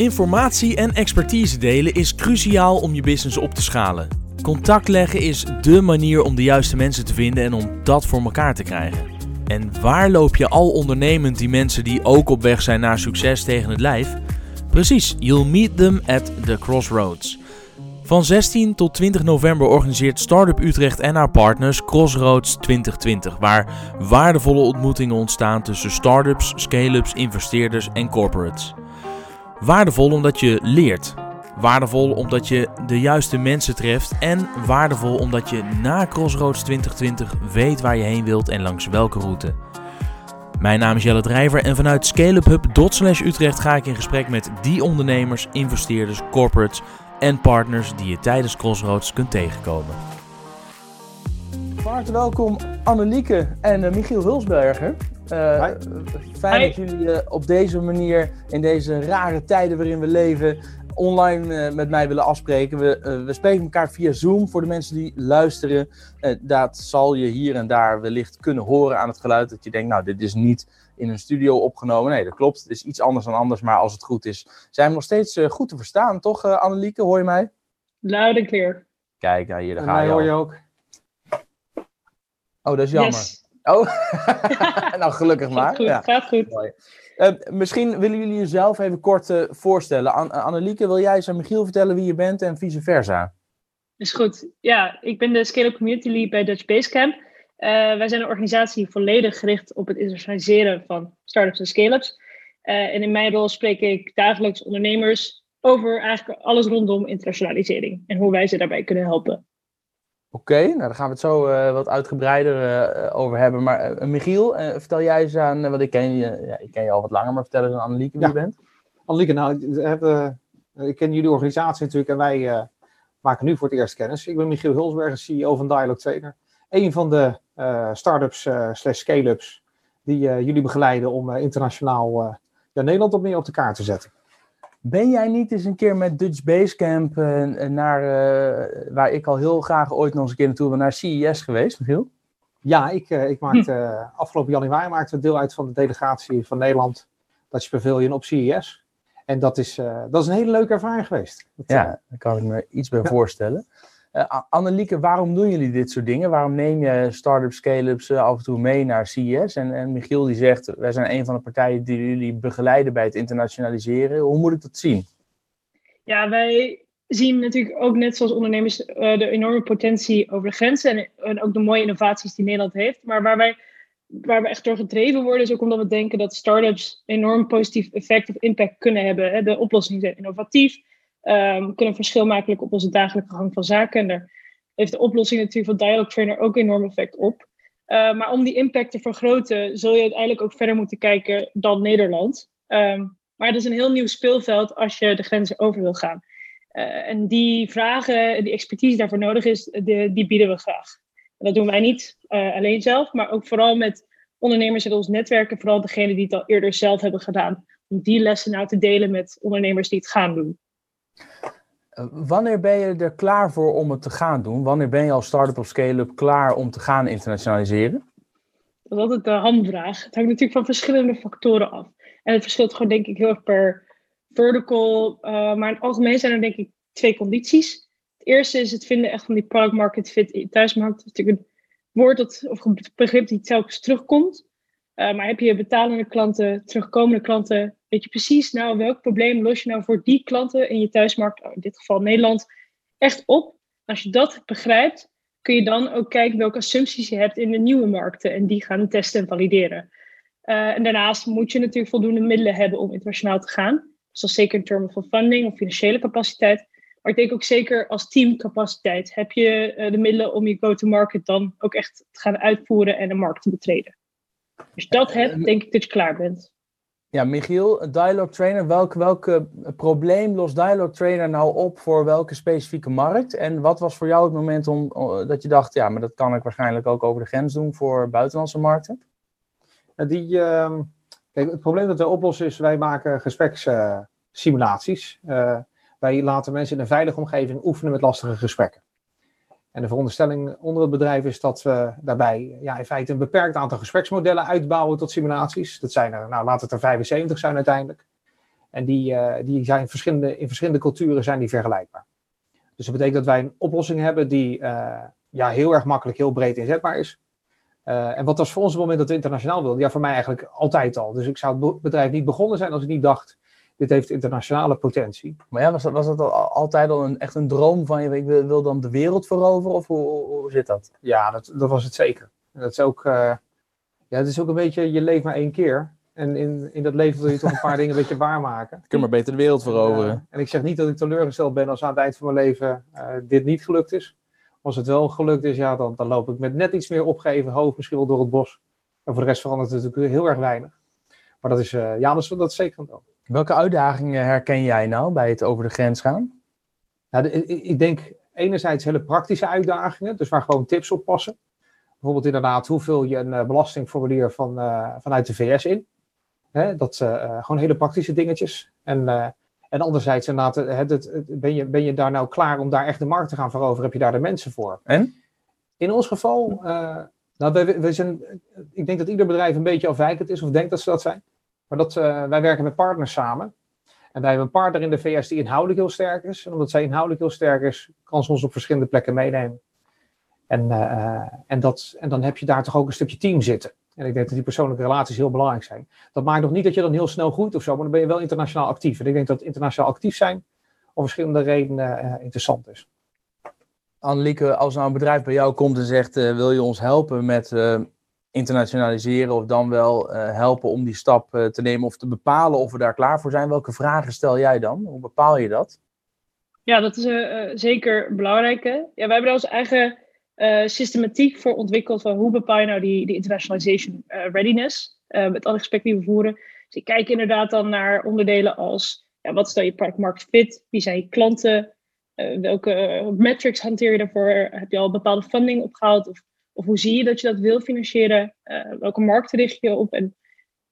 Informatie en expertise delen is cruciaal om je business op te schalen. Contact leggen is dé manier om de juiste mensen te vinden en om dat voor elkaar te krijgen. En waar loop je al ondernemend die mensen die ook op weg zijn naar succes tegen het lijf? Precies, you'll meet them at the crossroads. Van 16 tot 20 november organiseert Startup Utrecht en haar partners Crossroads 2020, waar waardevolle ontmoetingen ontstaan tussen startups, scale-ups, investeerders en corporates. Waardevol omdat je leert. Waardevol omdat je de juiste mensen treft. En waardevol omdat je na Crossroads 2020 weet waar je heen wilt en langs welke route. Mijn naam is Jelle Drijver en vanuit scaleuphub.slash Utrecht ga ik in gesprek met die ondernemers, investeerders, corporates en partners die je tijdens Crossroads kunt tegenkomen. Van welkom Annelieke en uh, Michiel Hulsberger. Uh, fijn dat jullie uh, op deze manier, in deze rare tijden waarin we leven, online uh, met mij willen afspreken. We, we, spreken elkaar via Zoom. Voor de mensen die luisteren, dat zal je hier en daar wellicht kunnen horen aan het geluid. Dat je denkt, nou, dit is niet in een studio opgenomen. Nee, dat klopt. Het is iets anders dan anders, maar als het goed is, zijn we nog steeds goed te verstaan, toch, Annelieke? Hoor je mij? Loud en clear. Kijk, ja, hier, daar ga mij je hoor je ook. Oh, dat is jammer. Yes. Oh, nou gelukkig maar. Gaat goed, Ja. gaat goed. Mooi. Eh, misschien willen jullie jezelf even kort eh, voorstellen. An Annelieke, wil jij eens aan Michiel vertellen wie je bent en vice versa? Is goed. Ja, ik ben de Scale-up Community Lead bij Dutch Basecamp. Eh wij zijn een organisatie volledig gericht op het internationaliseren van startups en scale-ups. Eh, en in mijn rol spreek ik dagelijks ondernemers over eigenlijk alles rondom internationalisering en hoe wij ze daarbij kunnen helpen. Oké, nou daar gaan we het zo eh, wat uitgebreider eh, over hebben. Maar eh, Michiel, eh, vertel jij eens aan, eh, want ik ken, je, ja, ik ken je al wat langer, maar vertel eens aan Annelieke wie Ja. je bent. Annelieke, nou, hebben, eh, ik ken jullie organisatie natuurlijk en wij eh, maken nu voor het eerst kennis. Ik ben Michiel Hulsberger, CEO van Dialog Trainer. Een van de eh startups eh slash scale-ups die eh, jullie begeleiden om eh, internationaal eh, ja, Nederland op meer op de kaart te zetten. Ben jij niet eens een keer met Dutch Basecamp eh, naar, eh, waar ik al heel graag ooit nog eens een keer naartoe wil, naar CES geweest, Michiel? Ja, ik, eh, ik maakte eh, afgelopen januari maakte we deel uit van de delegatie van Nederland, Dutch Pavilion op CES. En dat is, eh, dat is een hele leuke ervaring geweest. Dat, eh, Ja, daar kan ik me iets bij Ja. voorstellen. Eh, Annelieke, waarom doen jullie dit soort dingen? Waarom neem je start-up, scale-ups eh, af en toe mee naar CES? En, en Michiel die zegt, wij zijn een van de partijen die jullie begeleiden bij het internationaliseren. Hoe moet ik dat zien? Ja, wij zien natuurlijk ook net zoals ondernemers eh, de enorme potentie over de grenzen en, en ook de mooie innovaties die Nederland heeft. Maar waar wij waar we echt door gedreven worden, is ook omdat we denken dat startups enorm positief effect of impact kunnen hebben. Hè. De oplossingen zijn innovatief, ehm, kunnen verschil maken op onze dagelijkse gang van zaken. En daar heeft de oplossing natuurlijk van Dialog Trainer ook enorm effect op. Uh, maar om die impact te vergroten, zul je uiteindelijk ook verder moeten kijken dan Nederland. Um, maar het is een heel nieuw speelveld als je de grenzen over wil gaan. Uh, en die vragen en die expertise daarvoor nodig is, de, die bieden we graag. En dat doen wij niet uh, alleen zelf, maar ook vooral met ondernemers in ons netwerk. En vooral degenen die het al eerder zelf hebben gedaan. Om die lessen nou te delen met ondernemers die het gaan doen. Wanneer ben je er klaar voor om het te gaan doen? Wanneer ben je als start-up of scale-up klaar om te gaan internationaliseren? Dat is altijd de hamvraag. Het hangt natuurlijk van verschillende factoren af. En het verschilt gewoon denk ik heel erg per vertical. Uh, maar in het algemeen zijn er denk ik twee condities. Het eerste is het vinden echt van die product market fit in thuismarkt. Is natuurlijk een woord dat, of begrip die telkens terugkomt. Uh, maar heb je betalende klanten, terugkomende klanten, weet je precies nou welk probleem los je nou voor die klanten in je thuismarkt, in dit geval Nederland, echt op. Als je dat begrijpt, kun je dan ook kijken welke assumpties je hebt in de nieuwe markten en die gaan testen en valideren. Uh, en daarnaast moet je natuurlijk voldoende middelen hebben om internationaal te gaan. Dus dat is zeker in termen van funding of financiële capaciteit. Maar ik denk ook zeker als teamcapaciteit heb je uh, de middelen om je go-to-market dan ook echt te gaan uitvoeren en de markt te betreden. Als je dat hebt, denk ik dat je klaar bent. Ja, Michiel, Dialog Trainer, welk, welk uh, probleem lost Dialog Trainer nou op voor welke specifieke markt? En wat was voor jou het moment om, uh, dat je dacht, ja, maar dat kan ik waarschijnlijk ook over de grens doen voor buitenlandse markten? Die, uh, kijk, het probleem dat we oplossen is, wij maken gesprekssimulaties. Uh, wij laten mensen in een veilige omgeving oefenen met lastige gesprekken. En de veronderstelling onder het bedrijf is dat we daarbij ja, in feite een beperkt aantal gespreksmodellen uitbouwen tot simulaties. Dat zijn er, nou laat het er 75 zijn uiteindelijk. En die, die zijn verschillende, in verschillende culturen zijn die vergelijkbaar. Dus dat betekent dat wij een oplossing hebben die ja, heel erg makkelijk, heel breed inzetbaar is. en wat was voor ons het moment dat we internationaal wilden? Ja, voor mij eigenlijk altijd al. Dus ik zou het bedrijf niet begonnen zijn als ik niet dacht, dit heeft internationale potentie. Maar ja, was dat, was dat altijd al een, echt een droom van je? Ik wil, wil dan de wereld veroveren of hoe, hoe, zit dat? Ja, dat, dat was het zeker. Dat is ook, uh, ja, het is ook een beetje, je leeft maar één keer. En in, in dat leven wil je toch een paar dingen een beetje waarmaken. Kun je maar beter de wereld veroveren. En, en, ik zeg niet dat ik teleurgesteld ben als aan het eind van mijn leven uh, dit niet gelukt is. Als het wel gelukt is, ja, dan, dan loop ik met net iets meer opgeven hoofd misschien wel door het bos. En voor de rest verandert het natuurlijk heel erg weinig. Maar dat is, uh, ja, dat is, dat is zeker een droom. Welke uitdagingen herken jij nou bij het over de grens gaan? Nou, ik denk enerzijds hele praktische uitdagingen, dus waar gewoon tips op passen. Bijvoorbeeld inderdaad, hoe vul je een uh, belastingformulier van, uh, vanuit de VS in? Hè, dat uh, gewoon hele praktische dingetjes. En, en anderzijds inderdaad, het, het, ben, je, ben je daar nou klaar om daar echt de markt te gaan veroveren? Heb je daar de mensen voor? En? In ons geval, nou, we, we zijn, ik denk dat ieder bedrijf een beetje afwijkend is of denkt dat ze dat zijn. Maar dat, uh, wij werken met partners samen. En wij hebben een partner in de VS die inhoudelijk heel sterk is. En omdat zij inhoudelijk heel sterk is, kan ze ons op verschillende plekken meenemen. En, uh, en, dat, en dan heb je daar toch ook een stukje team zitten. En ik denk dat die persoonlijke relaties heel belangrijk zijn. Dat maakt nog niet dat je dan heel snel groeit of zo, maar dan ben je wel internationaal actief. En ik denk dat internationaal actief zijn om verschillende redenen interessant is. Annelieke, als nou een bedrijf bij jou komt en zegt: wil je ons helpen met internationaliseren of dan wel uh, helpen om die stap uh, te nemen of te bepalen of we daar klaar voor zijn? Welke vragen stel jij dan? Hoe bepaal je dat? Ja, dat is uh, zeker belangrijk. Ja, wij hebben daar onze eigen systematiek voor ontwikkeld van hoe bepaal je nou die, die internationalization readiness met alle gesprekken die we voeren. Dus ik kijk inderdaad dan naar onderdelen als ja, wat stel je product market fit, wie zijn je klanten, welke metrics hanteer je daarvoor, heb je al bepaalde funding opgehaald of of hoe zie je dat je dat wil financieren? Uh, welke markten richt je op? En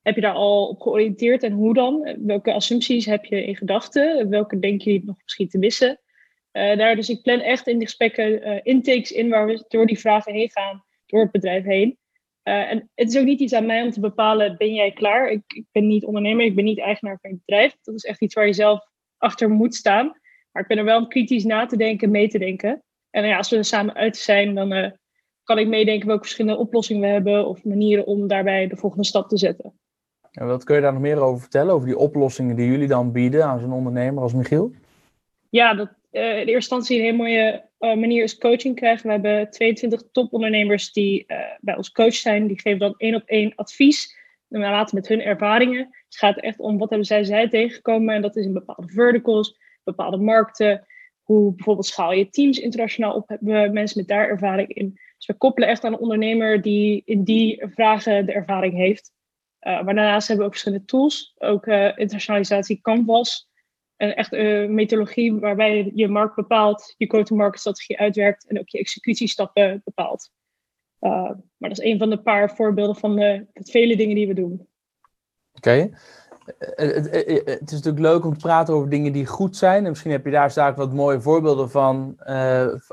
heb je daar al op georiënteerd en hoe dan? Welke assumpties heb je in gedachten? Welke denk je nog misschien te missen? Uh, daar, dus ik plan echt in die gesprekken uh, intakes in waar we door die vragen heen gaan, door het bedrijf heen. en het is ook niet iets aan mij om te bepalen, ben jij klaar? Ik, ik, ben niet ondernemer, ik ben niet eigenaar van het bedrijf. Dat is echt iets waar je zelf achter moet staan. Maar ik ben er wel om kritisch na te denken, mee te denken. En ja, als we er samen uit zijn, dan kan ik meedenken welke verschillende oplossingen we hebben of manieren om daarbij de volgende stap te zetten. En wat kun je daar nog meer over vertellen, over die oplossingen die jullie dan bieden aan zo'n ondernemer als Michiel? Ja, dat uh, in eerste instantie een hele mooie uh, manier is coaching krijgen. We hebben 22 topondernemers die uh, bij ons coach zijn. Die geven dan één op één advies. En we laten met hun ervaringen. Het gaat echt om wat hebben zij, zij tegengekomen. En dat is in bepaalde verticals, bepaalde markten. Hoe bijvoorbeeld schaal je teams internationaal op. Hebben mensen met daar ervaring in. Dus we koppelen echt aan een ondernemer die in die vragen de ervaring heeft. Uh, maar daarnaast hebben we ook verschillende tools. Ook uh, internationalisatie Canvas. En echt een uh, methodologie waarbij je markt bepaalt, je go-to-market strategie uitwerkt en ook je executiestappen bepaalt. Uh, maar dat is een van de paar voorbeelden van de, vele dingen die we doen. Oké. Eh, het, het, het, is natuurlijk leuk om te praten over dingen die goed zijn. En misschien heb je daar straks wat mooie voorbeelden van,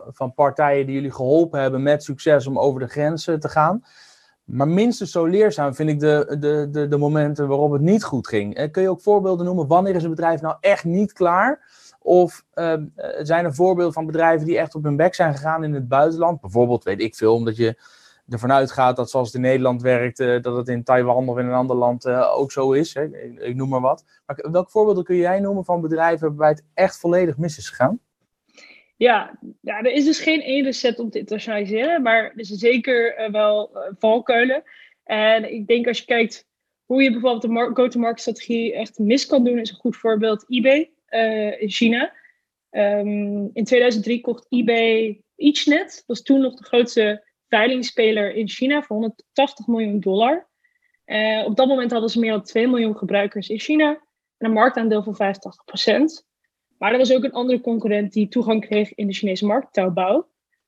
van partijen die jullie geholpen hebben met succes om over de grenzen te gaan. Maar minstens zo leerzaam vind ik de, de, de, de momenten waarop het niet goed ging. Eh, kun je ook voorbeelden noemen? Wanneer is een bedrijf nou echt niet klaar? Of uh, zijn er voorbeelden van bedrijven die echt op hun bek zijn gegaan in het buitenland? Bijvoorbeeld, weet ik veel, omdat je ervan uitgaat dat zoals het in Nederland werkt, uh, dat het in Taiwan of in een ander land uh, ook zo is. Hè? Ik, noem maar wat. Maar welke voorbeelden kun jij noemen van bedrijven waarbij het echt volledig mis is gegaan? Ja, ja, er is dus geen één recept om te internationaliseren, maar er is zeker uh, wel valkuilen. En ik denk als je kijkt hoe je bijvoorbeeld de go-to-market strategie echt mis kan doen, is een goed voorbeeld eBay in China. Um, in 2003 kocht eBay EachNet, dat was toen nog de grootste veilingspeler in China voor 180 miljoen dollar. Uh, op dat moment hadden ze meer dan 2 miljoen gebruikers in China en een marktaandeel van 85%. Maar er was ook een andere concurrent die toegang kreeg in de Chinese markt, Taobao,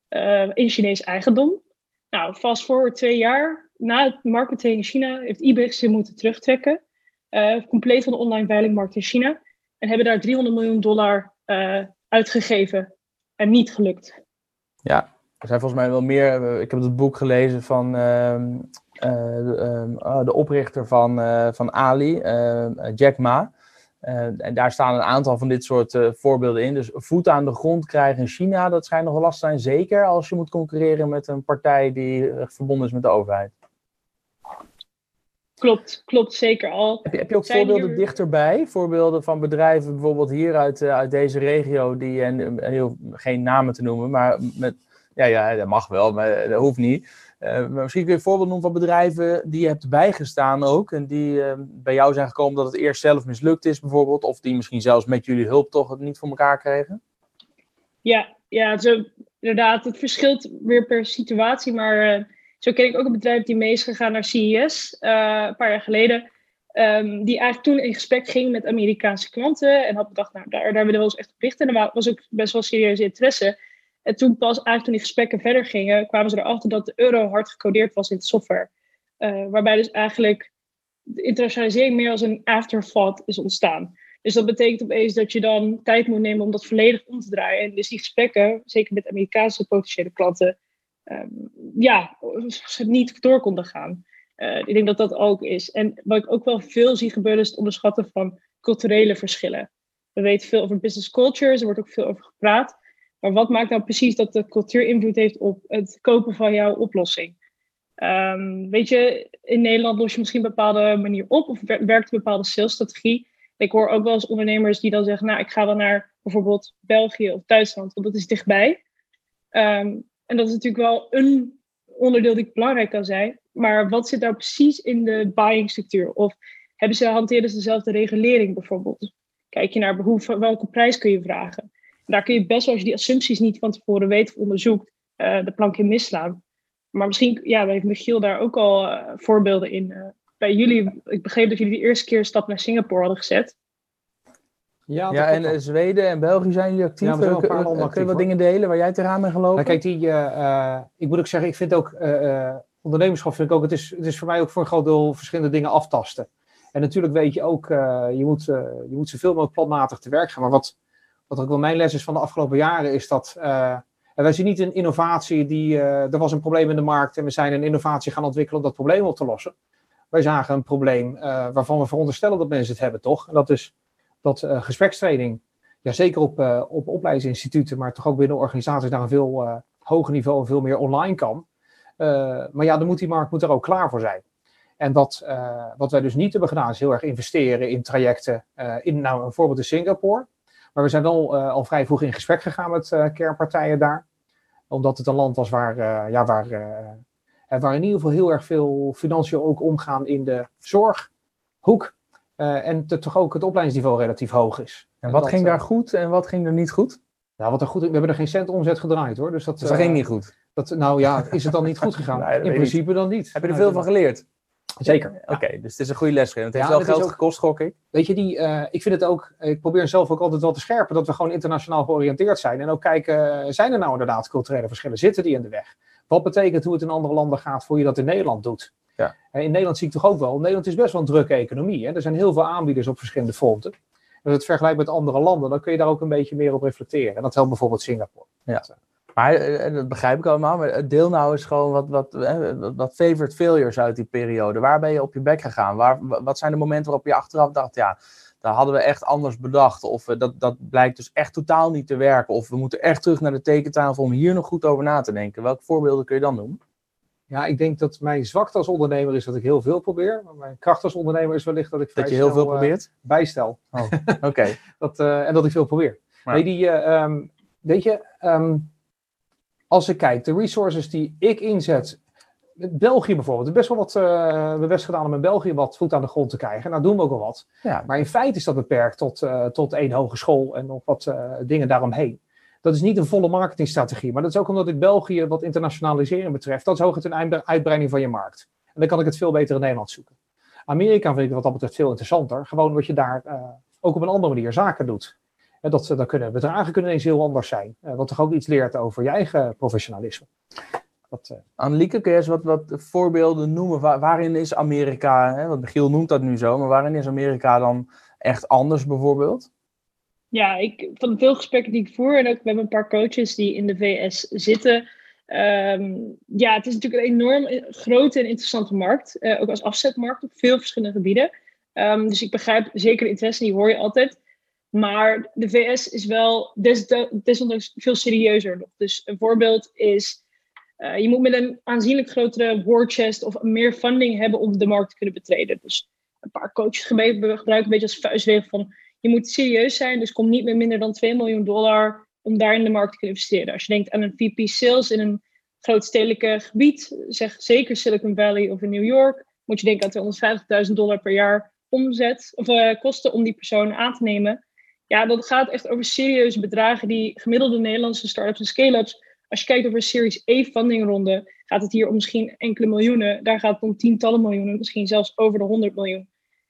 uh, in Chinees eigendom. Nou, fast forward twee jaar na het marketing in China heeft eBay zich moeten terugtrekken. Uh, compleet van de online veilingmarkt in China. En hebben daar 300 miljoen dollar uitgegeven. En niet gelukt. Ja, er zijn volgens mij wel meer. Eh, ik heb het boek gelezen van ehm, eh, de, ehm, oh, de, oprichter van, uh, van Ali, Jack Ma. en daar staan een aantal van dit soort voorbeelden in. Dus voet aan de grond krijgen in China, dat schijnt nog wel lastig zijn. Zeker als je moet concurreren met een partij die verbonden is met de overheid. Klopt, klopt zeker al. Heb je, heb je ook voorbeelden dichterbij? Voorbeelden van bedrijven bijvoorbeeld hier uit, uh, uit deze regio, die, en heel, geen namen te noemen, maar met, ja, ja, dat mag wel, maar dat hoeft niet. Uh, misschien kun je een voorbeeld noemen van bedrijven die je hebt bijgestaan ook. En die uh, bij jou zijn gekomen dat het eerst zelf mislukt is bijvoorbeeld. Of die misschien zelfs met jullie hulp toch het niet voor elkaar kregen. Ja, ja zo, inderdaad. Het verschilt weer per situatie. Maar zo ken ik ook een bedrijf die mee is gegaan naar CES een paar jaar geleden. Um, die eigenlijk toen in gesprek ging met Amerikaanse klanten. En had bedacht, nou, daar, daar willen we ons echt op richten. En er was ook best wel serieuze interesse. En toen pas eigenlijk toen die gesprekken verder gingen, kwamen ze erachter dat de euro hard gecodeerd was in de software. Uh, waarbij dus eigenlijk de internationalisering meer als een afterthought is ontstaan. Dus dat betekent opeens dat je dan tijd moet nemen om dat volledig om te draaien. En dus die gesprekken, zeker met Amerikaanse potentiële klanten, um, ja, niet door konden gaan. Uh, ik denk dat dat ook is. En wat ik ook wel veel zie gebeuren is het onderschatten van culturele verschillen. We weten veel over business cultures, er wordt ook veel over gepraat. Maar wat maakt nou precies dat de cultuur invloed heeft op het kopen van jouw oplossing? Um, weet je, in Nederland los je misschien een bepaalde manier op of werkt een bepaalde salesstrategie. Ik hoor ook wel eens ondernemers die dan zeggen, nou, ik ga wel naar bijvoorbeeld België of Duitsland, want dat is dichtbij. Um, en dat is natuurlijk wel een onderdeel die belangrijk kan zijn. Maar wat zit nou precies in de buying structuur? Of hebben ze, hanteren ze dezelfde regulering bijvoorbeeld? Kijk je naar hoe, welke prijs kun je vragen? Daar kun je best wel, als je die assumpties niet van tevoren weet of onderzoekt, uh, de plank in misslaan. Maar misschien ja, heeft Michiel daar ook al uh, voorbeelden in. Uh, bij jullie, ik begreep dat jullie de eerste keer een stap naar Singapore hadden gezet. Ja, ja en uh, Zweden en België zijn jullie actief. Ja, kun, kun, kun, kun je wat dingen delen waar jij tegenaan bent gelopen? Nou, kijk, die, uh, ik moet ook zeggen, ik vind ook, uh, ondernemerschap vind ik ook, het is, het is voor mij ook voor een groot deel verschillende dingen aftasten. En natuurlijk weet je ook, je, moet, je moet zoveel mogelijk planmatig te werk gaan. Maar wat, wat ook wel mijn les is van de afgelopen jaren, is dat en wij zien niet een innovatie die, er was een probleem in de markt en we zijn een innovatie gaan ontwikkelen om dat probleem op te lossen. Wij zagen een probleem waarvan we veronderstellen dat mensen het hebben, toch? En dat is dat uh, gesprekstraining, ja, zeker op, uh, op opleidingsinstituten, maar toch ook binnen organisaties naar een veel uh, hoger niveau en veel meer online kan. maar ja, dan moet die markt moet er ook klaar voor zijn. En dat, wat wij dus niet hebben gedaan, is heel erg investeren in trajecten. in, nou, een voorbeeld in Singapore. Maar we zijn wel al vrij vroeg in gesprek gegaan met kernpartijen daar. Omdat het een land was waar, ja, waar, waar in ieder geval heel erg veel financiën ook omgaan in de zorghoek. En toch ook het opleidingsniveau relatief hoog is. En, wat ging daar eh, goed en wat ging er niet goed? Nou, wat er goed, we hebben er geen cent omzet gedraaid hoor. Dus dat, dus dat ging niet goed. Dat, nou ja, is het dan niet goed gegaan? In principe dan niet. Heb je er veel van geleerd? Zeker. Oké, dus het is een goede les. Het heeft wel geld gekost, gok ik. Weet je, die, uh, ik vind het ook, ik probeer zelf ook altijd wel te scherpen dat we gewoon internationaal georiënteerd zijn. En ook kijken, zijn er nou inderdaad culturele verschillen? Zitten die in de weg? Wat betekent hoe het in andere landen gaat voor je dat in Nederland doet? Ja. In Nederland zie ik toch ook wel, Nederland is best wel een drukke economie. Hè? Er zijn heel veel aanbieders op verschillende fronten. Als het vergelijkt met andere landen, dan kun je daar ook een beetje meer op reflecteren. En dat helpt bijvoorbeeld Singapore. Ja. Maar eh, dat begrijp ik allemaal. Maar deel nou eens gewoon wat, wat, wat favorite failures uit die periode. Waar ben je op je bek gegaan? Waar, wat zijn de momenten waarop je achteraf dacht, ja, daar hadden we echt anders bedacht. Of eh, dat, dat blijkt dus echt totaal niet te werken. Of we moeten echt terug naar de tekentafel om hier nog goed over na te denken. Welke voorbeelden kun je dan noemen? Ja, ik denk dat mijn zwakte als ondernemer is dat ik heel veel probeer. Maar mijn kracht als ondernemer is wellicht dat ik Dat je heel veel uh, probeert? bijstel. Oh, oké. dat, uh, en dat ik veel probeer. Nee, die, uh, um, weet je, um, als ik kijk, de resources die ik inzet. België bijvoorbeeld. best wel wat, we hebben best gedaan om in België wat voet aan de grond te krijgen. Nou doen we ook wel wat. Ja. Maar in feite is dat beperkt tot, tot één hogeschool en nog wat dingen daaromheen. Dat is niet een volle marketingstrategie. Maar dat is ook omdat ik België wat internationalisering betreft. Dat is hooguit een uitbreiding van je markt. En dan kan ik het veel beter in Nederland zoeken. Amerika vind ik wat dat betreft veel interessanter. Gewoon wat je daar uh, ook op een andere manier zaken doet. En dat, dan kunnen bedragen kunnen ineens heel anders zijn. Uh, wat toch ook iets leert over je eigen professionalisme. Dat, uh... Annelieke, kun je eens wat, wat voorbeelden noemen? Waar, waarin is Amerika, hè, want Michiel noemt dat nu zo, maar waarin is Amerika dan echt anders bijvoorbeeld? ja, ik, van de veel gesprekken die ik voer en ook met een paar coaches die in de VS zitten. Um, ja, het is natuurlijk een enorm grote en interessante markt. Uh, ook als afzetmarkt op veel verschillende gebieden. Ehm, dus ik begrijp zeker interesse, die hoor je altijd. Maar de VS is wel desondanks veel serieuzer nog. Dus een voorbeeld is, uh, je moet met een aanzienlijk grotere war chest of meer funding hebben om de markt te kunnen betreden. Dus een paar coaches gebruiken een beetje als vuistregel van, je moet serieus zijn, dus kom niet met minder dan 2 miljoen dollar om daar in de markt te kunnen investeren. Als je denkt aan een VP sales in een grootstedelijke gebied, zeg zeker Silicon Valley of in New York, moet je denken aan 250.000 dollar per jaar omzet of uh, kosten om die persoon aan te nemen. Ja, dat gaat echt over serieuze bedragen die gemiddelde Nederlandse startups en scale-ups. Als je kijkt over een Series E fundingronde, gaat het hier om misschien enkele miljoenen. Daar gaat het om tientallen miljoenen, misschien zelfs over de 100 miljoen.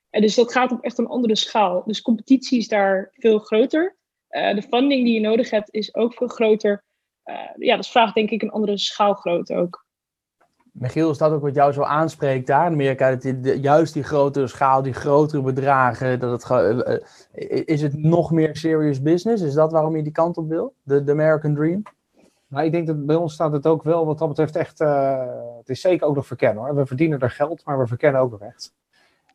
En dus dat gaat op echt een andere schaal. Dus competitie is daar veel groter. Uh, de funding die je nodig hebt is ook veel groter. Uh, ja, dat vraagt denk ik een andere schaalgrootte ook. Michiel, is dat ook wat jou zo aanspreekt daar Amerika? Dat juist die grotere schaal, die grotere bedragen, dat het, uh, is het nog meer serious business? Is dat waarom je die kant op wil? De, American Dream? Nou, ik denk dat bij ons staat het ook wel, wat dat betreft, echt. Uh, het is zeker ook nog verkennen hoor. We verdienen er geld, maar we verkennen ook nog echt.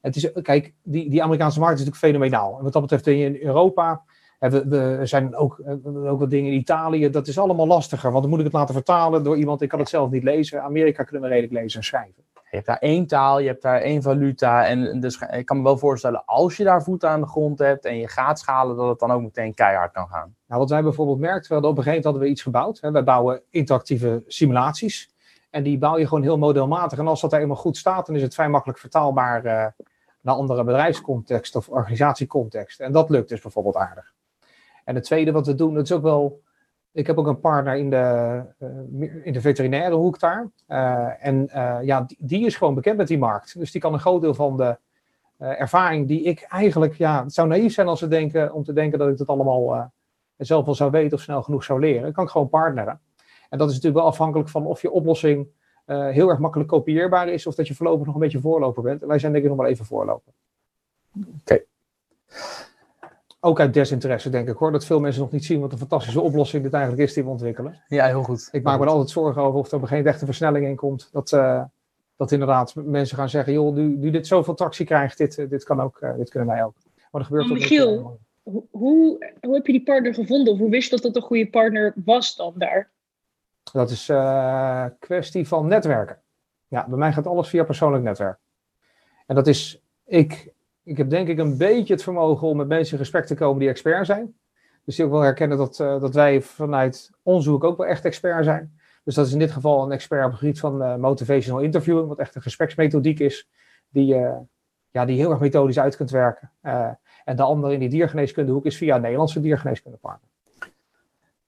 Het is, kijk, die, die Amerikaanse markt is natuurlijk fenomenaal. En wat dat betreft in Europa we, we zijn ook, ook wat dingen in Italië. Dat is allemaal lastiger, want dan moet ik het laten vertalen door iemand. Ik kan het zelf niet lezen. Amerika kunnen we redelijk lezen en schrijven. Je hebt daar één taal, je hebt daar één valuta. En dus ik kan me wel voorstellen, als je daar voeten aan de grond hebt en je gaat schalen, dat het dan ook meteen keihard kan gaan. Nou, wat wij bijvoorbeeld merkten, we hadden op een gegeven moment hadden we iets gebouwd. Hè. Wij bouwen interactieve simulaties. En die bouw je gewoon heel modelmatig. En als dat er eenmaal goed staat, dan is het vrij makkelijk vertaalbaar uh, naar andere bedrijfscontext of organisatiecontext. En dat lukt dus bijvoorbeeld aardig. En het tweede wat we doen, dat is ook wel. Ik heb ook een partner in de, uh, in de veterinaire hoek daar. Uh, en uh, ja, die, is gewoon bekend met die markt. Dus die kan een groot deel van de ervaring die ik eigenlijk. Ja, het zou naïef zijn als ze denken, om te denken dat ik dat allemaal zelf wel zou weten of snel genoeg zou leren. kan ik gewoon partneren. En dat is natuurlijk wel afhankelijk van of je oplossing heel erg makkelijk kopieerbaar is. Of dat je voorlopig nog een beetje voorloper bent. En wij zijn denk ik nog maar even voorloper. Oké. Ook uit desinteresse, denk ik hoor. Dat veel mensen nog niet zien wat een fantastische oplossing dit eigenlijk is die we ontwikkelen. Ja, heel goed. Ik maak me altijd zorgen over of er geen echte versnelling in komt. Dat, uh, dat inderdaad mensen gaan zeggen, joh, nu, nu dit zoveel tractie krijgt, dit, eh, dit, kan ook, uh, dit kunnen wij ook. Maar er gebeurt maar Michiel, hoe, hoe, hoe heb je die partner gevonden? Of hoe wist je dat dat een goede partner was dan daar? Dat is uh, kwestie van netwerken. Ja, bij mij gaat alles via persoonlijk netwerk. En dat is, ik ik heb denk ik een beetje het vermogen om met mensen in gesprek te komen die expert zijn. Dus die ook wel herkennen dat, uh, dat wij vanuit onderzoek ook wel echt expert zijn. Dus dat is in dit geval een expert op het gebied van uh, motivational interviewing, wat echt een gespreksmethodiek is, die, uh, ja, die heel erg methodisch uit kunt werken. en de andere in die diergeneeskundehoek is via een Nederlandse diergeneeskundepartner.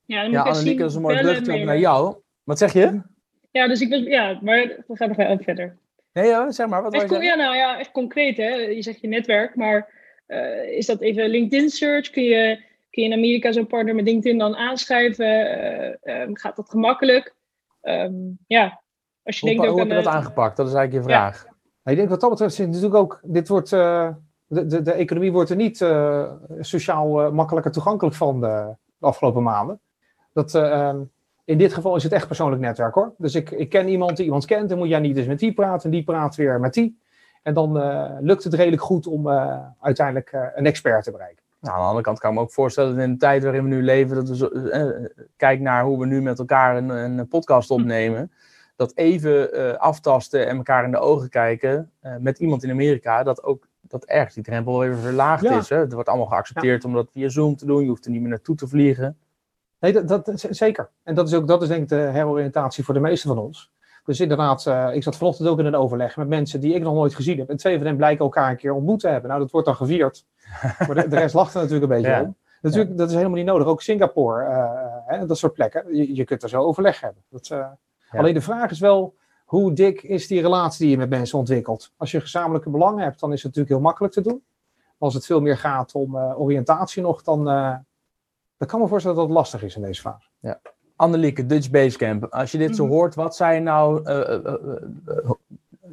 Ja, dan moet ja Annelieke, dat is een mooi brugje naar jou. Wat zeg je? Ja, dus ik was, ja, maar we gaan nog even verder. Nee, ja, zeg maar. Wat echt, ja, nou ja, echt concreet, hè. Je zegt je netwerk, maar uh, is dat even LinkedIn search? Kun je, kun je in Amerika zo'n partner met LinkedIn dan aanschrijven? Uh, um, gaat dat gemakkelijk? Um, ja, als je hoe, denkt ook hoe aan, heb je dat aangepakt? Dat is eigenlijk je vraag. Ja. Nou, ik denk wat dat betreft, natuurlijk ook, dit wordt, uh, de, de, de, economie wordt er niet sociaal makkelijker toegankelijk van de, de afgelopen maanden. Dat, ehm, in dit geval is het echt persoonlijk netwerk hoor. Dus ik, ik ken iemand die iemand kent, dan moet jij niet eens met die praten, en die praat weer met die. En dan uh, lukt het redelijk goed om uh, uiteindelijk uh, een expert te bereiken. Nou, aan de andere kant kan ik me ook voorstellen dat in de tijd waarin we nu leven, dat we zo, kijk naar hoe we nu met elkaar een, een podcast opnemen, dat even aftasten en elkaar in de ogen kijken met iemand in Amerika, dat ook dat ergens die drempel even verlaagd ja. is. Hè? Het wordt allemaal geaccepteerd ja. om dat via Zoom te doen, je hoeft er niet meer naartoe te vliegen. Nee, dat, dat, zeker. En dat is ook dat is denk ik de heroriëntatie voor de meeste van ons. Dus inderdaad, uh, ik zat vanochtend ook in een overleg met mensen die ik nog nooit gezien heb. En twee van hen blijken elkaar een keer ontmoet te hebben. Nou, dat wordt dan gevierd. maar de, de, rest lacht er natuurlijk een beetje ja. om. Natuurlijk, ja. dat is helemaal niet nodig. Ook Singapore, uh, hè, dat soort plekken. Je, je, kunt er zo overleg hebben. Dat, uh, ja. Alleen de vraag is wel, hoe dik is die relatie die je met mensen ontwikkelt? Als je gezamenlijke belangen hebt, dan is het natuurlijk heel makkelijk te doen. Maar als het veel meer gaat om oriëntatie nog, dan ik kan me voorstellen dat het lastig is in deze fase. Ja. Annelieke, Dutch Basecamp. Als je dit zo mhm. hoort, wat zijn nou... Uh,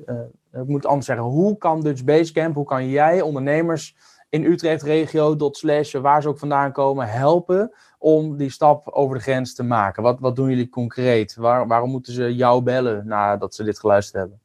uh, ik moet anders zeggen. Hoe kan Dutch Basecamp, hoe kan jij ondernemers in Utrecht regio, dot slash, waar ze ook vandaan komen, helpen om die stap over de grens te maken? Wat, wat doen jullie concreet? Waar, waarom moeten ze jou bellen nadat ze dit geluisterd hebben?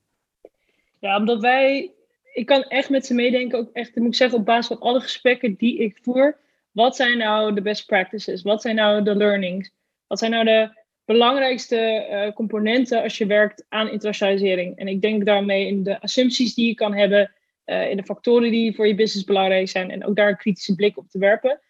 Ja, omdat wij ik kan echt met ze meedenken. Ook echt, moet ik zeggen, op basis van alle gesprekken die ik voer. Wat zijn nou de best practices? Wat zijn nou de learnings? Wat zijn nou de belangrijkste uh, componenten als je werkt aan internationalisering? En ik denk daarmee in de assumpties die je kan hebben, uh, in de factoren die voor je business belangrijk zijn en ook daar een kritische blik op te werpen.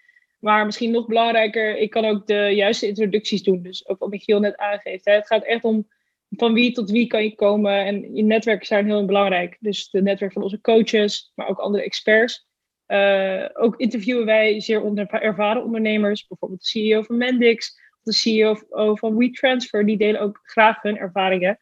Maar misschien nog belangrijker, ik kan ook de juiste introducties doen. Dus ook wat Michiel net aangeeft. Hè. Het gaat echt om van wie tot wie kan je komen. En je netwerken zijn heel belangrijk. Dus de netwerk van onze coaches, maar ook andere experts. Uh, ook interviewen wij zeer onder, ervaren ondernemers. Bijvoorbeeld de CEO van Mendix, de CEO van WeTransfer. Die delen ook graag hun ervaringen.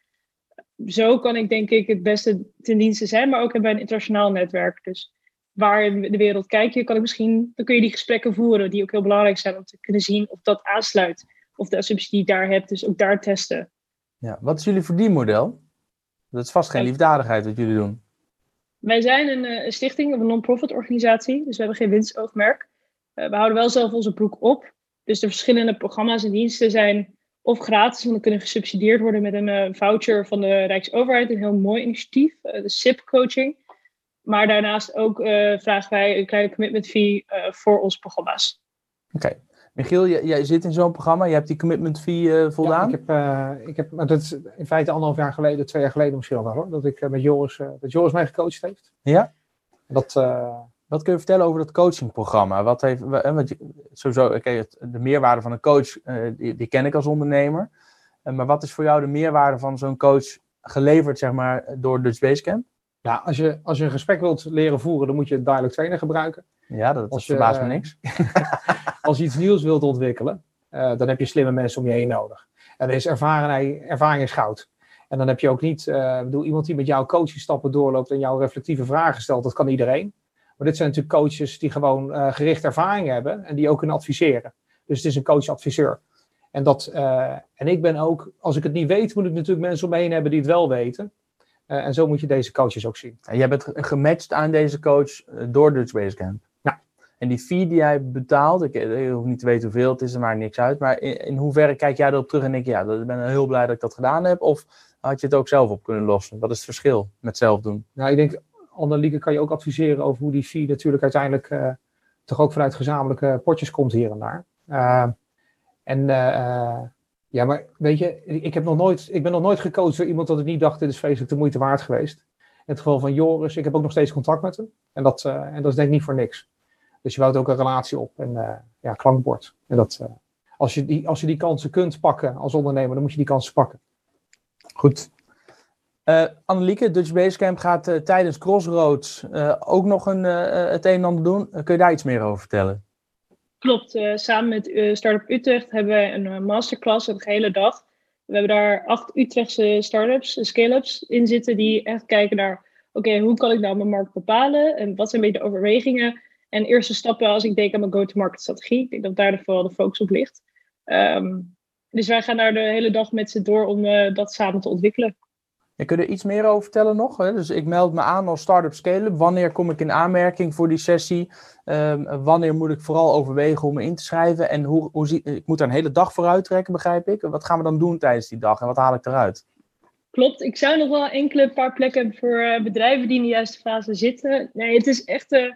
Zo kan ik denk ik het beste ten dienste zijn. Maar ook hebben wij een internationaal netwerk. Dus waar in de wereld kijk je, kan ik misschien, dan kun je die gesprekken voeren, die ook heel belangrijk zijn om te kunnen zien of dat aansluit. Of de assumptie die je daar hebt, dus ook daar testen. Ja, wat is jullie verdienmodel? Dat is vast geen liefdadigheid wat jullie doen. Wij zijn een, eh, stichting, een non-profit organisatie, dus we hebben geen winstoogmerk. Uh, we houden wel zelf onze broek op. Dus de verschillende programma's en diensten zijn of gratis, want dan kunnen gesubsidieerd worden met een uh, voucher van de Rijksoverheid. Een heel mooi initiatief, de SIP-coaching. Maar daarnaast ook vragen wij een kleine commitment fee voor onze programma's. Oké. Michiel, jij, zit in zo'n programma. Je hebt die commitment fee uh, voldaan? Ja, ik heb, ik heb maar dat is in feite anderhalf jaar geleden, twee jaar geleden misschien al wel hoor. Dat ik met Joris, dat Joris mij gecoacht heeft. Ja? Dat, wat kun je vertellen over dat coachingprogramma? Wat heeft, wat, sowieso, okay, de meerwaarde van een coach, die, die, ken ik als ondernemer. maar wat is voor jou de meerwaarde van zo'n coach geleverd, zeg maar, door Dutch Basecamp? Ja, als je, als je een gesprek wilt leren voeren, dan moet je Dialog Trainer gebruiken. Ja, dat, dat verbaast me niks. als je iets nieuws wilt ontwikkelen, uh, dan heb je slimme mensen om je heen nodig. En er is ervaring, ervaring is goud. En dan heb je ook niet, uh, bedoel, iemand die met jou coachingstappen doorloopt en jou reflectieve vragen stelt, dat kan iedereen. Maar dit zijn natuurlijk coaches die gewoon uh, gericht ervaring hebben en die ook kunnen adviseren. Dus het is een coach-adviseur. En, dat, en ik ben ook, als ik het niet weet, moet ik natuurlijk mensen om me heen hebben die het wel weten. En zo moet je deze coaches ook zien. En jij bent gematcht aan deze coach door Dutch Basecamp. En die fee die jij betaalt, ik, ik hoef niet te weten hoeveel het is, er maakt niks uit. Maar in, hoeverre kijk jij erop terug en denk je, ja, ik ben heel blij dat ik dat gedaan heb? Of had je het ook zelf op kunnen lossen? Wat is het verschil met zelf doen? Nou, ik denk, Annelieke kan je ook adviseren over hoe die fee natuurlijk uiteindelijk uh, toch ook vanuit gezamenlijke potjes komt hier en daar. en ja, maar weet je, ik, heb nog nooit, ik ben nog nooit gecoacht door iemand dat ik niet dacht, dit is vreselijk de moeite waard geweest. In het geval van Joris, ik heb ook nog steeds contact met hem. En dat, en dat is denk ik niet voor niks. Dus je bouwt ook een relatie op en uh, ja, klankbord. En dat, uh, als, je die, als je die kansen kunt pakken als ondernemer, dan moet je die kansen pakken. Goed. Uh, Annelieke, Dutch Basecamp gaat tijdens Crossroads ook nog een, het een en ander doen. kun je daar iets meer over vertellen? Klopt, samen met Startup Utrecht hebben wij een masterclass een hele dag. We hebben daar acht Utrechtse startups, scale-ups in zitten die echt kijken naar, oké, hoe kan ik nou mijn markt bepalen en wat zijn een beetje de overwegingen en eerste stappen als ik denk aan mijn go-to-market strategie. Ik denk dat daar vooral de focus op ligt. Um, dus wij gaan daar de hele dag met ze door om dat samen te ontwikkelen. En kun je er iets meer over vertellen nog? Hè? Dus ik meld me aan als Startup Scale-up. Wanneer kom ik in aanmerking voor die sessie? Um, wanneer moet ik vooral overwegen om me in te schrijven? En hoe, hoe zie, ik moet er een hele dag voor uittrekken, begrijp ik. Wat gaan we dan doen tijdens die dag en wat haal ik eruit? Klopt, ik zou nog wel enkele paar plekken hebben voor uh, bedrijven die in de juiste fase zitten. Nee, het is echt, uh,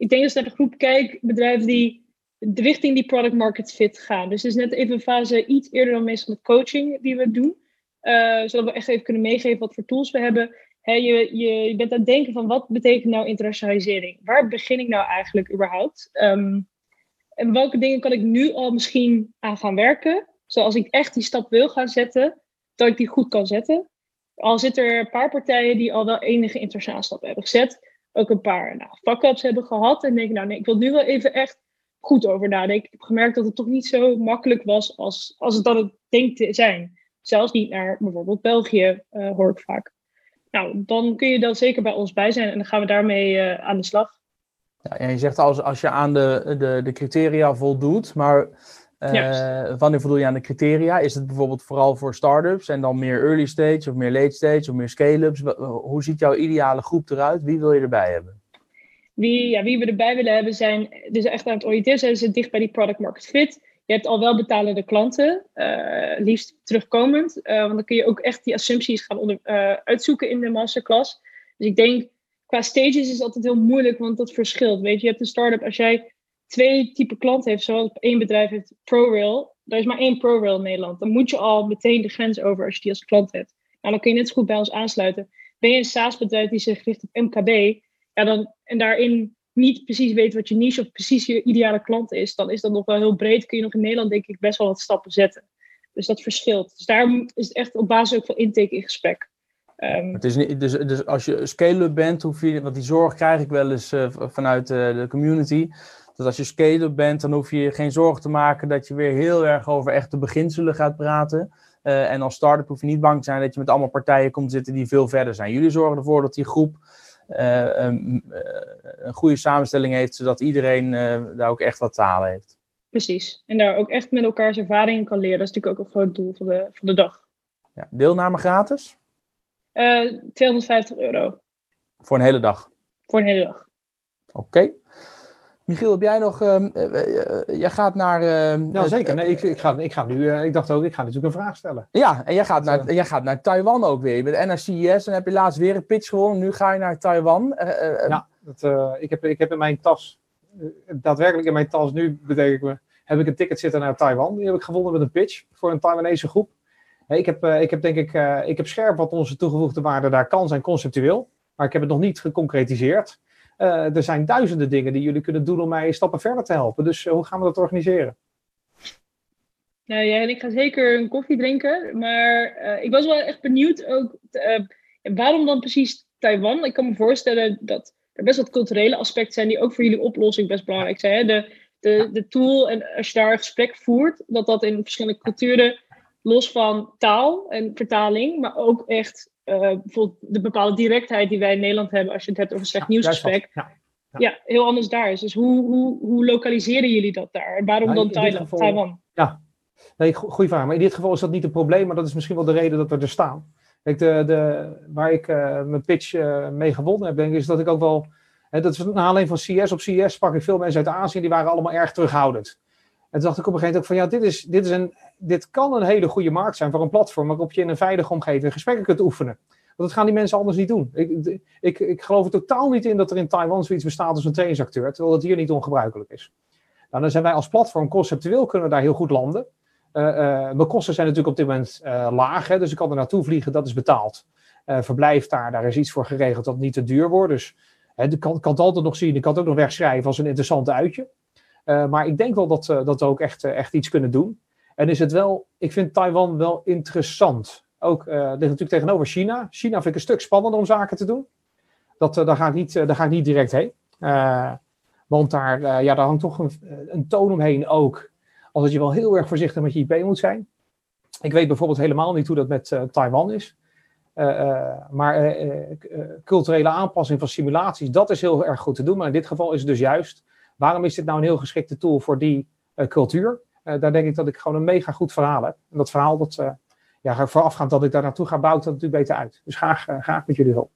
ik denk als ik naar de groep kijk, bedrijven die richting die product market fit gaan. Dus het is net even een fase iets eerder dan meestal met coaching die we doen. Uh, zodat we echt even kunnen meegeven wat voor tools we hebben. je, je, bent aan het denken van wat betekent nou internationalisering? Waar begin ik nou eigenlijk überhaupt? Um, en welke dingen kan ik nu al misschien aan gaan werken? Zoals ik echt die stap wil gaan zetten, dat ik die goed kan zetten. Al zitten er een paar partijen die al wel enige internationale stappen hebben gezet. Ook een paar nou, fuck-ups hebben gehad. En denk nou nee, ik wil nu wel even echt goed over nadenken. Ik heb gemerkt dat het toch niet zo makkelijk was als, als het dan het denkt te zijn. Zelfs niet naar bijvoorbeeld België, uh, hoor ik vaak. Nou, dan kun je dan zeker bij ons bij zijn en dan gaan we daarmee uh, aan de slag. Ja, en je zegt als, als je aan de, de, de criteria voldoet, maar uh, wanneer voldoe je aan de criteria? Is het bijvoorbeeld vooral voor start-ups en dan meer early stage of meer late stage of meer scale-ups? Hoe ziet jouw ideale groep eruit? Wie wil je erbij hebben? Wie, ja, wie we erbij willen hebben zijn dus echt aan het oriënteren zijn ze dicht bij die product market fit. Je hebt al wel betalende klanten, uh, liefst terugkomend. Uh, want dan kun je ook echt die assumpties gaan onder, uitzoeken in de masterclass. Dus ik denk, qua stages is het altijd heel moeilijk, want dat verschilt. Weet je, je hebt een start-up, als jij twee type klanten heeft, zoals één bedrijf heeft ProRail, er is maar één ProRail in Nederland. Dan moet je al meteen de grens over als je die als klant hebt. Nou, dan kun je net zo goed bij ons aansluiten. Ben je een SaaS-bedrijf die zich richt op MKB, ja, dan, en daarin niet precies weet wat je niche of precies je ideale klant is, dan is dat nog wel heel breed. Kun je nog in Nederland, denk ik, best wel wat stappen zetten. Dus dat verschilt. Dus daarom is het echt op basis ook van intake in gesprek. Um, het is niet, dus, dus als je scale-up bent, hoef je, want die zorg krijg ik wel eens uh, vanuit uh, de community. Dat als je scale-up bent, dan hoef je je geen zorgen te maken dat je weer heel erg over echte beginselen gaat praten. Uh, en als start-up hoef je niet bang te zijn dat je met allemaal partijen komt zitten die veel verder zijn. Jullie zorgen ervoor dat die groep een, een, goede samenstelling heeft, zodat iedereen daar ook echt wat te halen heeft. Precies. En daar ook echt met elkaars ervaringen kan leren. Dat is natuurlijk ook een groot doel van de, van de dag. Ja, deelname gratis? 250 eh, euro. Voor een hele dag? Voor een hele dag. Oké. Michiel, heb jij nog. Uh, jij gaat naar. Uh, ja, zeker. Nee, ik, ik, ga, ik ga nu. ik dacht ook, ik ga natuurlijk een vraag stellen. Ja, en jij gaat, naar, jij gaat naar Taiwan ook weer. Je bent NRCS en heb je laatst weer een pitch gewonnen. Nu ga je naar Taiwan. ja, dat, ik, heb, ik heb in mijn tas. daadwerkelijk in mijn tas nu, betekent me. Heb ik een ticket zitten naar Taiwan. Die heb ik gewonnen met een pitch voor een Taiwanese groep ik, heb, ik heb denk ik, ik heb scherp wat onze toegevoegde waarde daar kan zijn conceptueel. Maar ik heb het nog niet geconcretiseerd. Uh, er zijn duizenden dingen die jullie kunnen doen om mij stappen verder te helpen. Dus hoe gaan we dat organiseren? Nou ja, en ik ga zeker een koffie drinken. Maar ik was wel echt benieuwd ook, waarom dan precies Taiwan? Ik kan me voorstellen dat er best wat culturele aspecten zijn die ook voor jullie oplossing best belangrijk zijn. Hè? De, de, de tool, en als je daar een gesprek voert, dat dat in verschillende culturen los van taal en vertaling, maar ook echt bijvoorbeeld de bepaalde directheid die wij in Nederland hebben als je het hebt over slecht ja, nieuwsgesprek. Ja, ja. ja, heel anders daar is. Dus hoe, hoe, hoe lokaliseren jullie dat daar? En waarom dan Thailand, Taiwan? Ja, nee, goede vraag. Maar in dit geval is dat niet een probleem, maar dat is misschien wel de reden dat we er staan. Kijk, de, de, waar ik uh, mijn pitch uh, mee gewonnen heb, denk ik, is dat ik ook wel. Hè, dat is alleen van CS op CS sprak ik veel mensen uit Azië, die waren allemaal erg terughoudend. En toen dacht ik op een gegeven moment ook van ja, dit, is, dit, is een, dit kan een hele goede markt zijn voor een platform waarop je in een veilige omgeving gesprekken kunt oefenen. Want dat gaan die mensen anders niet doen. Ik, ik, ik geloof er totaal niet in dat er in Taiwan zoiets bestaat als een trainingsacteur, terwijl dat hier niet ongebruikelijk is. Nou, dan zijn wij als platform conceptueel kunnen we daar heel goed landen. Uh, uh, mijn kosten zijn natuurlijk op dit moment uh, laag, hè, dus ik kan er naartoe vliegen, dat is betaald. verblijf daar, daar is iets voor geregeld dat niet te duur wordt. Dus ik kan, kan het altijd nog zien, ik kan het ook nog wegschrijven als een interessant uitje. Eh, maar ik denk wel dat, dat we ook echt, uh, echt iets kunnen doen. En is het wel, ik vind Taiwan wel interessant. Ook, ligt natuurlijk tegenover China. China vind ik een stuk spannender om zaken te doen. Dat, daar, ga ik niet, daar ga niet direct heen. want daar, ja, daar hangt toch een, een toon omheen ook. Als je wel heel erg voorzichtig met je IP moet zijn. Ik weet bijvoorbeeld helemaal niet hoe dat met Taiwan is. maar culturele aanpassing van simulaties, dat is heel erg goed te doen. Maar in dit geval is het dus juist Waarom is dit nou een heel geschikte tool voor die uh, cultuur? Uh, daar denk ik dat ik gewoon een mega goed verhaal heb. En dat verhaal, dat, uh, ja, voorafgaand dat ik daar naartoe ga, bouwt dat natuurlijk beter uit. Dus graag, graag met jullie hulp.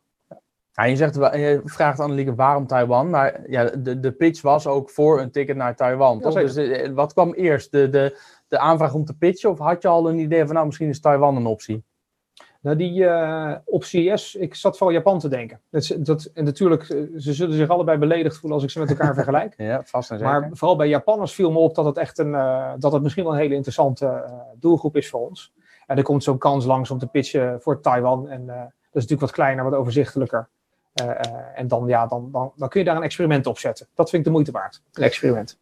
Ja, je, zegt, je vraagt Annelieke waarom Taiwan, maar ja, de, de pitch was ook voor een ticket naar Taiwan. Ja, dus wat kwam eerst? De, de, de aanvraag om te pitchen of had je al een idee van nou misschien is Taiwan een optie? Nou, die uh, op CES, ik zat vooral Japan te denken. Dat, dat, en natuurlijk, eh, ze zullen zich allebei beledigd voelen als ik ze met elkaar vergelijk. Ja, vast en zeker. Maar vooral bij Japanners viel me op dat het echt een, uh, dat het misschien wel een hele interessante uh, doelgroep is voor ons. En er komt zo'n kans langs om te pitchen voor Taiwan. En dat is natuurlijk wat kleiner, wat overzichtelijker. en dan, ja, dan, dan, dan kun je daar een experiment op zetten. Dat vind ik de moeite waard, een experiment.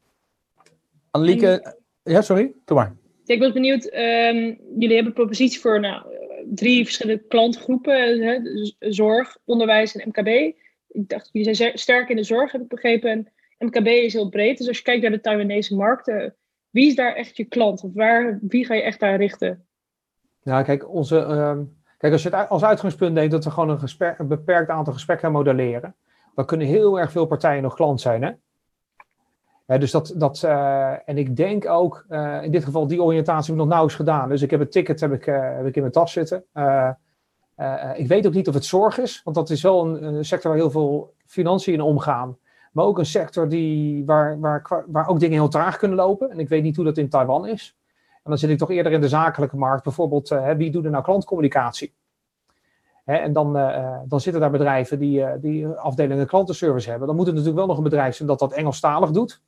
Annelieke, ja, sorry, doe maar. ik was benieuwd, um, jullie hebben een propositie voor nou, drie verschillende klantgroepen: hè, zorg, onderwijs en MKB. Ik dacht, jullie zijn sterk in de zorg, heb ik begrepen. En MKB is heel breed. Dus als je kijkt naar de Taiwanese markten, wie is daar echt je klant? Of waar, wie ga je echt daar richten? Ja, kijk, onze, uh, kijk als je het als uitgangspunt denkt dat we gewoon een, een beperkt aantal gesprekken modelleren, dan kunnen heel erg veel partijen nog klant zijn. Hè? Dus dat, dat uh, en ik denk ook, uh, in dit geval, die oriëntatie heb ik nog nauwelijks gedaan. Dus ik heb het ticket heb ik, uh, heb ik in mijn tas zitten. ik weet ook niet of het zorg is, want dat is wel een, een, sector waar heel veel financiën in omgaan. Maar ook een sector die, waar, waar, waar ook dingen heel traag kunnen lopen. En ik weet niet hoe dat in Taiwan is. En dan zit ik toch eerder in de zakelijke markt. Bijvoorbeeld, wie doet er nou klantcommunicatie? En dan, dan zitten daar bedrijven die, die afdelingen klantenservice hebben. Dan moet het natuurlijk wel nog een bedrijf zijn dat dat Engelstalig doet.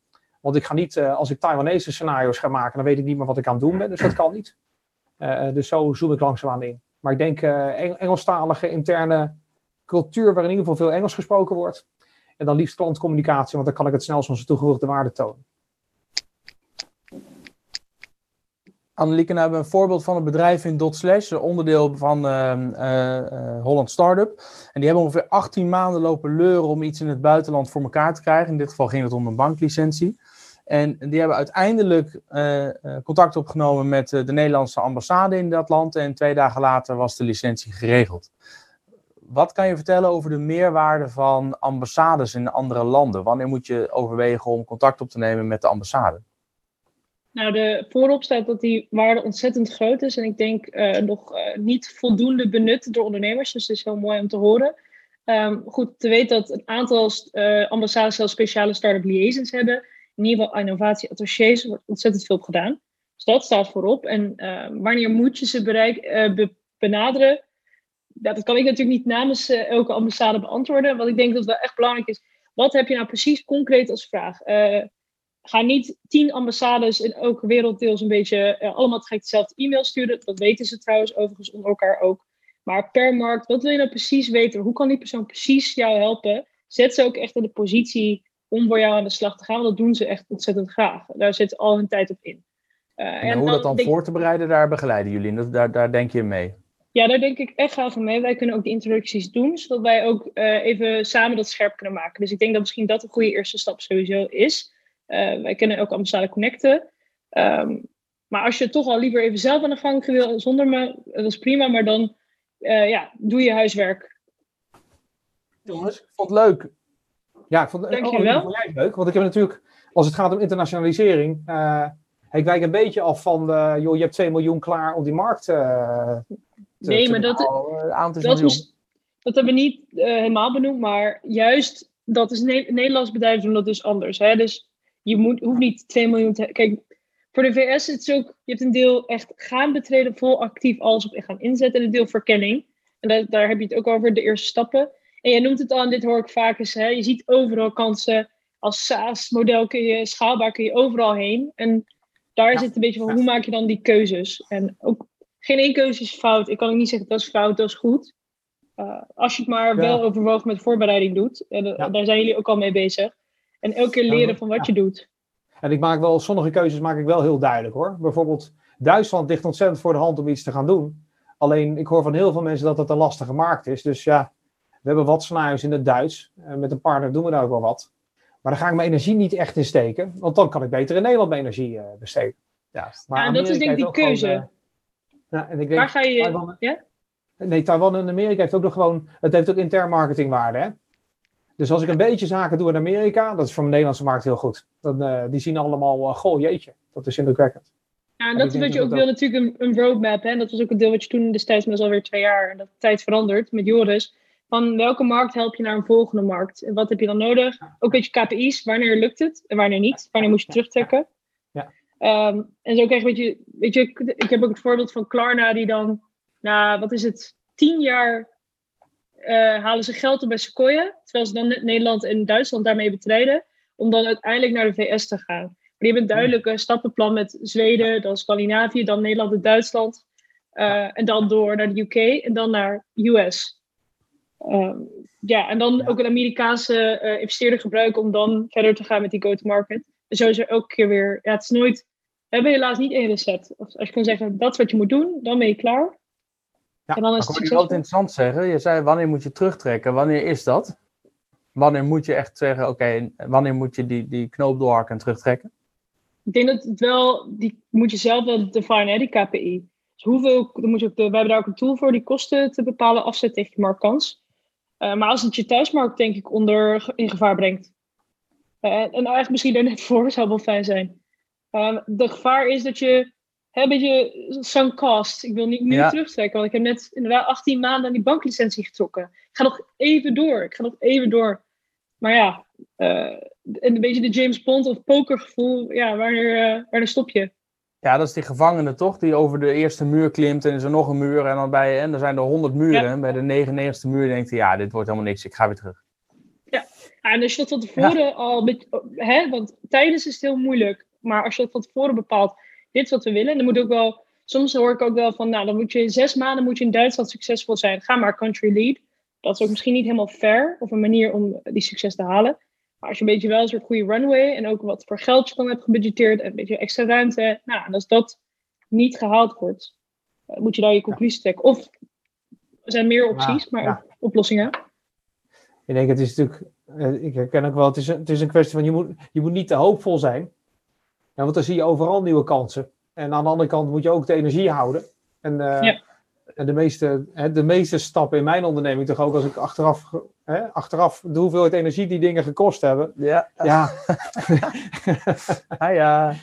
Want ik ga niet, als ik Taiwanese scenario's ga maken, dan weet ik niet meer wat ik aan het doen ben. Dus dat kan niet. dus zo zoom ik langzaamaan in. Maar ik denk Engelstalige interne cultuur waar in ieder geval veel Engels gesproken wordt. En dan liefst klantcommunicatie, want dan kan ik het snelst onze toegevoegde waarde tonen. Annelieke, nou hebben we een voorbeeld van een bedrijf in Dotslash, een onderdeel van uh, Holland Startup. En die hebben ongeveer 18 maanden lopen leuren om iets in het buitenland voor elkaar te krijgen. In dit geval ging het om een banklicentie. En die hebben uiteindelijk contact opgenomen met de Nederlandse ambassade in dat land. En twee dagen later was de licentie geregeld. Wat kan je vertellen over de meerwaarde van ambassades in andere landen? Wanneer moet je overwegen om contact op te nemen met de ambassade? Nou, de voorop staat dat die waarde ontzettend groot is. En ik denk nog niet voldoende benut door ondernemers. Dus het is heel mooi om te horen. Um, goed te weten dat een aantal ambassades zelfs speciale start-up liaisons hebben. In ieder geval innovatie-attachés wordt ontzettend veel op gedaan. Dus dat staat voorop. En wanneer moet je ze bereik, be benaderen? Dat kan ik natuurlijk niet namens elke ambassade beantwoorden. Wat ik denk dat wel echt belangrijk is. Wat heb je nou precies concreet als vraag? ga niet tien ambassades in elke werelddeel een beetje allemaal tegelijk dezelfde e-mail sturen. Dat weten ze trouwens overigens onder elkaar ook. Maar per markt, wat wil je nou precies weten? Hoe kan die persoon precies jou helpen? Zet ze ook echt in de positie om voor jou aan de slag te gaan. Want dat doen ze echt ontzettend graag. Daar zit al hun tijd op in. Uh, en, en, hoe dat dan voor te bereiden, daar begeleiden jullie. Dat, daar, daar denk je mee. Ja, daar denk ik echt graag mee. Wij kunnen ook de introducties doen, zodat wij ook uh, even samen dat scherp kunnen maken. Dus ik denk dat misschien dat een goede eerste stap sowieso is. Uh, wij kunnen ook ambassade connecten. Um, maar als je toch al liever even zelf aan de gang wil zonder me, dat is prima. Maar dan ja, doe je huiswerk. Jongens, ik vond het leuk. Ja, ik vond het Dank oh, leuk. Want ik heb natuurlijk, als het gaat om internationalisering, uh, ik wijk een beetje af van, de, joh, je hebt 2 miljoen klaar om die markt te, Nee, maar dat, dat, dat, dat hebben we niet helemaal benoemd. Maar juist, dat is ne Nederlands bedrijf doen dat dus anders. Hè? Dus je moet, hoeft niet 2 miljoen te. Kijk, voor de VS is het ook. Je hebt een deel echt gaan betreden, vol actief alles op gaan inzetten. En een deel verkenning. En daar, daar heb je het ook over, de eerste stappen. En je noemt het al, en dit hoor ik vaak eens. Hè, je ziet overal kansen. Als SaaS-model kun je schaalbaar kun je overal heen. En daar ja. zit een beetje van hoe maak je dan die keuzes. En ook geen één keuze is fout. Ik kan ook niet zeggen dat is fout, dat is goed. Uh, als je het maar ja. wel overwogen met voorbereiding doet. En ja. daar zijn jullie ook al mee bezig. En elke keer leren van wat je doet. En ik maak wel, sommige keuzes maak ik wel heel duidelijk hoor. Bijvoorbeeld, Duitsland ligt ontzettend voor de hand om iets te gaan doen. Alleen, ik hoor van heel veel mensen dat het een lastige markt is. Dus ja, we hebben wat scenario's in het Duits. En met een partner doen we daar ook wel wat. Maar daar ga ik mijn energie niet echt in steken. Want dan kan ik beter in Nederland mijn energie uh, besteden. Ja, maar ja, dat is denk ik die keuze. Gewoon, uh, ja, en ik denk, Waar ga je... Taiwan, ja? Nee, Taiwan en Amerika heeft ook nog gewoon... Het heeft ook intern marketingwaarde, hè? Dus als ik een beetje zaken doe in Amerika, dat is voor mijn Nederlandse markt heel goed. Dan, uh, die zien allemaal, uh, goh, jeetje, dat is indrukwekkend. Ja, en dat is wat je ook wil, natuurlijk een, een roadmap. Hè? Dat was ook een deel wat je toen destijds, maar dat is alweer twee jaar, en dat de tijd verandert met Joris. Van welke markt help je naar een volgende markt? En wat heb je dan nodig? Ook een beetje KPI's, wanneer lukt het en wanneer niet? Wanneer moet je terugtrekken? Ja. Um, en zo krijg je, weet je, weet je, ik heb ook het voorbeeld van Klarna, die dan, nou, wat is het, tien jaar uh, halen ze geld op bij Sequoia, terwijl ze dan Nederland en Duitsland daarmee betreden, om dan uiteindelijk naar de VS te gaan. Maar die hebben een duidelijke stappenplan met Zweden, dan Scandinavië, dan Nederland en Duitsland. Uh, en dan door naar de UK en dan naar US. Ehm, ja, en dan ook een Amerikaanse uh, investeerder gebruiken om dan verder te gaan met die go-to-market. En zo is er elke keer weer, ja, het is nooit, we hebben helaas niet één recept. Als je kan zeggen, dat is wat je moet doen, dan ben je klaar. Ja, en dan is het wel interessant zeggen. Je zei, wanneer moet je terugtrekken? Wanneer is dat? Wanneer moet je echt zeggen, oké, wanneer moet je die, die knoop doorhakken en terugtrekken? Ik denk dat het wel, die moet je zelf wel definen, hè, die KPI. Dus hoeveel, dan moet je ook de, we hebben daar ook een tool voor, die kosten te bepalen afzet tegen je marktkans. Uh, maar als het je thuismarkt, denk ik, onder in gevaar brengt. Uh, en eigenlijk misschien er net voor zou wel fijn zijn. Uh, de gevaar is dat je een beetje zo'n cost. Ik wil niet nu terugtrekken, want ik heb net inderdaad 18 maanden aan die banklicentie getrokken. Ik ga nog even door. Ik ga nog even door. Maar ja, uh, een beetje de James Bond of pokergevoel. Ja, uh, wanneer stop je? Ja, dat is die gevangene toch, die over de eerste muur klimt en is er nog een muur en dan bij, en er zijn er honderd muren. En bij de 99ste muur denkt hij, ja, dit wordt helemaal niks, ik ga weer terug. Ja, en als je dat van tevoren al, met, hè, want tijdens is het heel moeilijk, maar als je dat van tevoren bepaalt, dit is wat we willen, dan moet ook wel, soms hoor ik ook wel van, nou, dan moet je in zes maanden moet je in Duitsland succesvol zijn, ga maar country lead. Dat is ook misschien niet helemaal fair, of een manier om die succes te halen. Maar als je een beetje wel een soort goede runway en ook wat voor geld je dan hebt gebudgeteerd en een beetje extra ruimte, nou, en als dat niet gehaald wordt, eh, moet je daar je conclusie trekken. Of er zijn meer opties, maar ja. oplossingen. Ik denk, het is natuurlijk, eh, ik herken ook wel, het is, een, het is een kwestie van je moet, je moet niet te hoopvol zijn. Ja, want dan zie je overal nieuwe kansen. En aan de andere kant moet je ook de energie houden. En, uh, ja. En de, meeste, hè, de meeste stappen in mijn onderneming, toch ook als ik achteraf, hè, achteraf de hoeveelheid energie die dingen gekost hebben. Ja. Ja. ah, ja.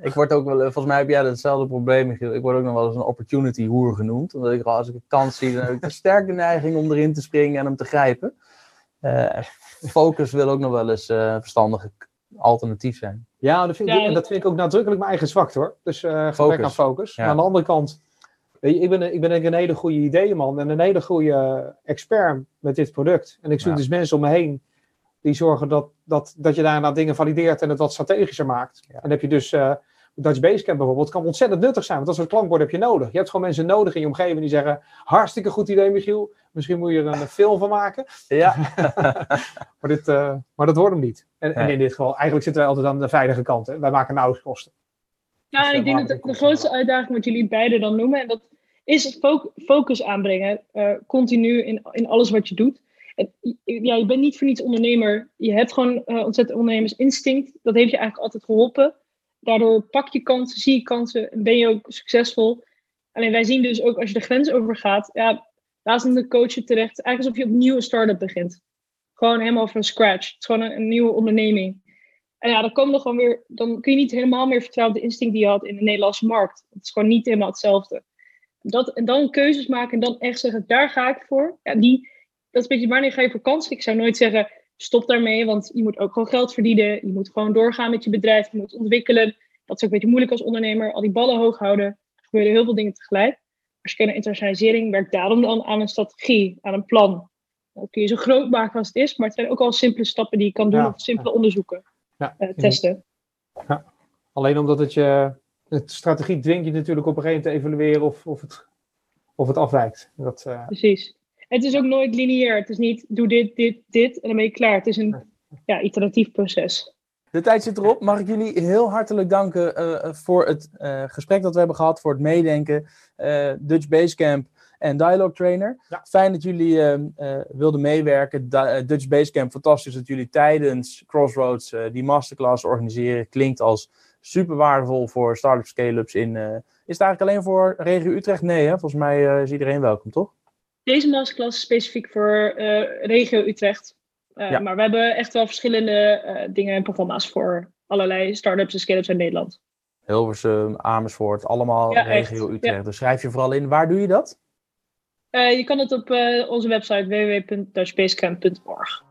Ik word ook wel, volgens mij heb jij hetzelfde probleem, Michiel. Ik word ook nog wel eens een opportunity hoer genoemd. Omdat ik als ik een kans zie, dan heb ik een sterke neiging om erin te springen en hem te grijpen. Uh, focus wil ook nog wel eens uh, verstandig alternatief zijn. Ja, dat vind, ik, en dat vind ik ook nadrukkelijk mijn eigen zwakte hoor. Dus uh, focus. aan focus. Ja. aan de andere kant, weet je, ik ben, ik ben een hele goede ideeënman en een hele goede expert met dit product. En ik zoek ja. dus mensen om me heen die zorgen dat, dat, dat je daarna dingen valideert en het wat strategischer maakt. En heb je dus uh, Dutch Basecamp bijvoorbeeld, kan ontzettend nuttig zijn, want dat soort klankbord heb je nodig. Je hebt gewoon mensen nodig in je omgeving die zeggen, hartstikke goed idee Michiel, misschien moet je er een film van maken. Ja. maar, dit, uh, maar dat wordt hem niet. En, en, in dit geval, eigenlijk zitten wij altijd aan de veilige kant. Hè? Wij maken nauwelijks kosten. Ja, dus, ik denk dat de, grootste uitdaging wat jullie beiden dan noemen, en dat is focus aanbrengen, uh, continu in, in alles wat je doet. En, ja, je bent niet voor niets ondernemer. Je hebt gewoon uh, ontzettend ondernemersinstinct. Dat heeft je eigenlijk altijd geholpen. Daardoor pak je kansen, zie je kansen en ben je ook succesvol. Alleen wij zien dus ook als je de grens overgaat, ja, laat een de coach je terecht. Eigenlijk alsof je opnieuw een start-up begint. Gewoon helemaal van scratch. Het is gewoon een, een, nieuwe onderneming. En ja, dan, komen er gewoon weer, dan kun je niet helemaal meer vertrouwen op de instinct die je had in de Nederlandse markt. Het is gewoon niet helemaal hetzelfde. Dat, en dan keuzes maken en dan echt zeggen, daar ga ik voor. Ja, die, dat is een beetje wanneer ga je vakantie. Ik zou nooit zeggen, stop daarmee, want je moet ook gewoon geld verdienen. Je moet gewoon doorgaan met je bedrijf. Je moet ontwikkelen. Dat is ook een beetje moeilijk als ondernemer. Al die ballen hoog houden. Er gebeuren heel veel dingen tegelijk. Als je kijkt naar internationalisering, werkt daarom dan aan een strategie, aan een plan. Dat kun je zo groot maken als het is, maar het zijn ook al simpele stappen die je kan doen ja, of simpele onderzoeken ja, uh, testen. Ja. Alleen omdat het je, het strategie dwingt je natuurlijk op een gegeven moment te evalueren of, of, het, of het afwijkt. Dat, uh... Precies. Het is ook nooit lineair. Het is niet doe dit, dit, dit en dan ben je klaar. Het is een ja, iteratief proces. De tijd zit erop. Mag ik jullie heel hartelijk danken uh, voor het uh, gesprek dat we hebben gehad, voor het meedenken. Uh, Dutch Basecamp en Dialogue Trainer. Ja. Fijn dat jullie wilden meewerken. Da Dutch Basecamp, fantastisch dat jullie tijdens Crossroads die masterclass organiseren. Klinkt als super waardevol voor start-up scale-ups in... is het eigenlijk alleen voor regio Utrecht? Nee, hè? volgens mij is iedereen welkom, toch? Deze masterclass is specifiek voor regio Utrecht. Uh, ja. Maar we hebben echt wel verschillende uh, dingen en programma's voor allerlei start-ups en scale-ups in Nederland. Hilversum, Amersfoort, allemaal ja, regio echt. Utrecht. Ja. Dus schrijf je vooral in. Waar doe je dat? Uh, je kan het op onze website www.dutchbasecamp.org.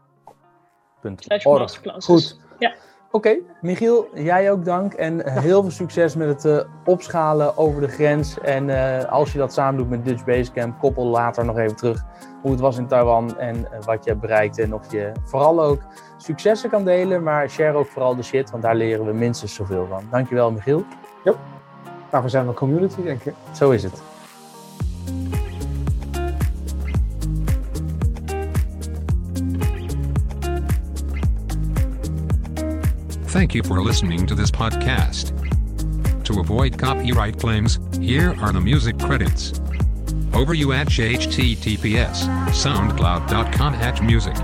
Goed. Ja. Oké, okay. Michiel, jij ook dank en heel veel succes met het uh, opschalen over de grens. En uh, als je dat samen doet met Dutch Basecamp, koppel later nog even terug hoe het was in Taiwan en uh, wat je hebt bereikt. En of je vooral ook successen kan delen, maar share ook vooral de shit, want daar leren we minstens zoveel van. Dankjewel, Michiel. Ja, daarvoor zijn we een community, denk ik. Zo is het. Thank you for listening to this podcast. To avoid copyright claims, here are the music credits. Over you at https soundcloud.com hatch music.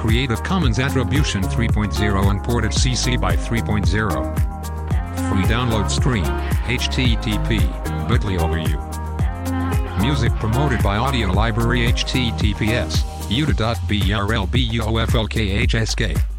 Creative Commons Attribution 3.0 Unported CC by 3.0. Free download stream http bit.ly over you. Music promoted by Audio Library https uta.brlbuflkhsk.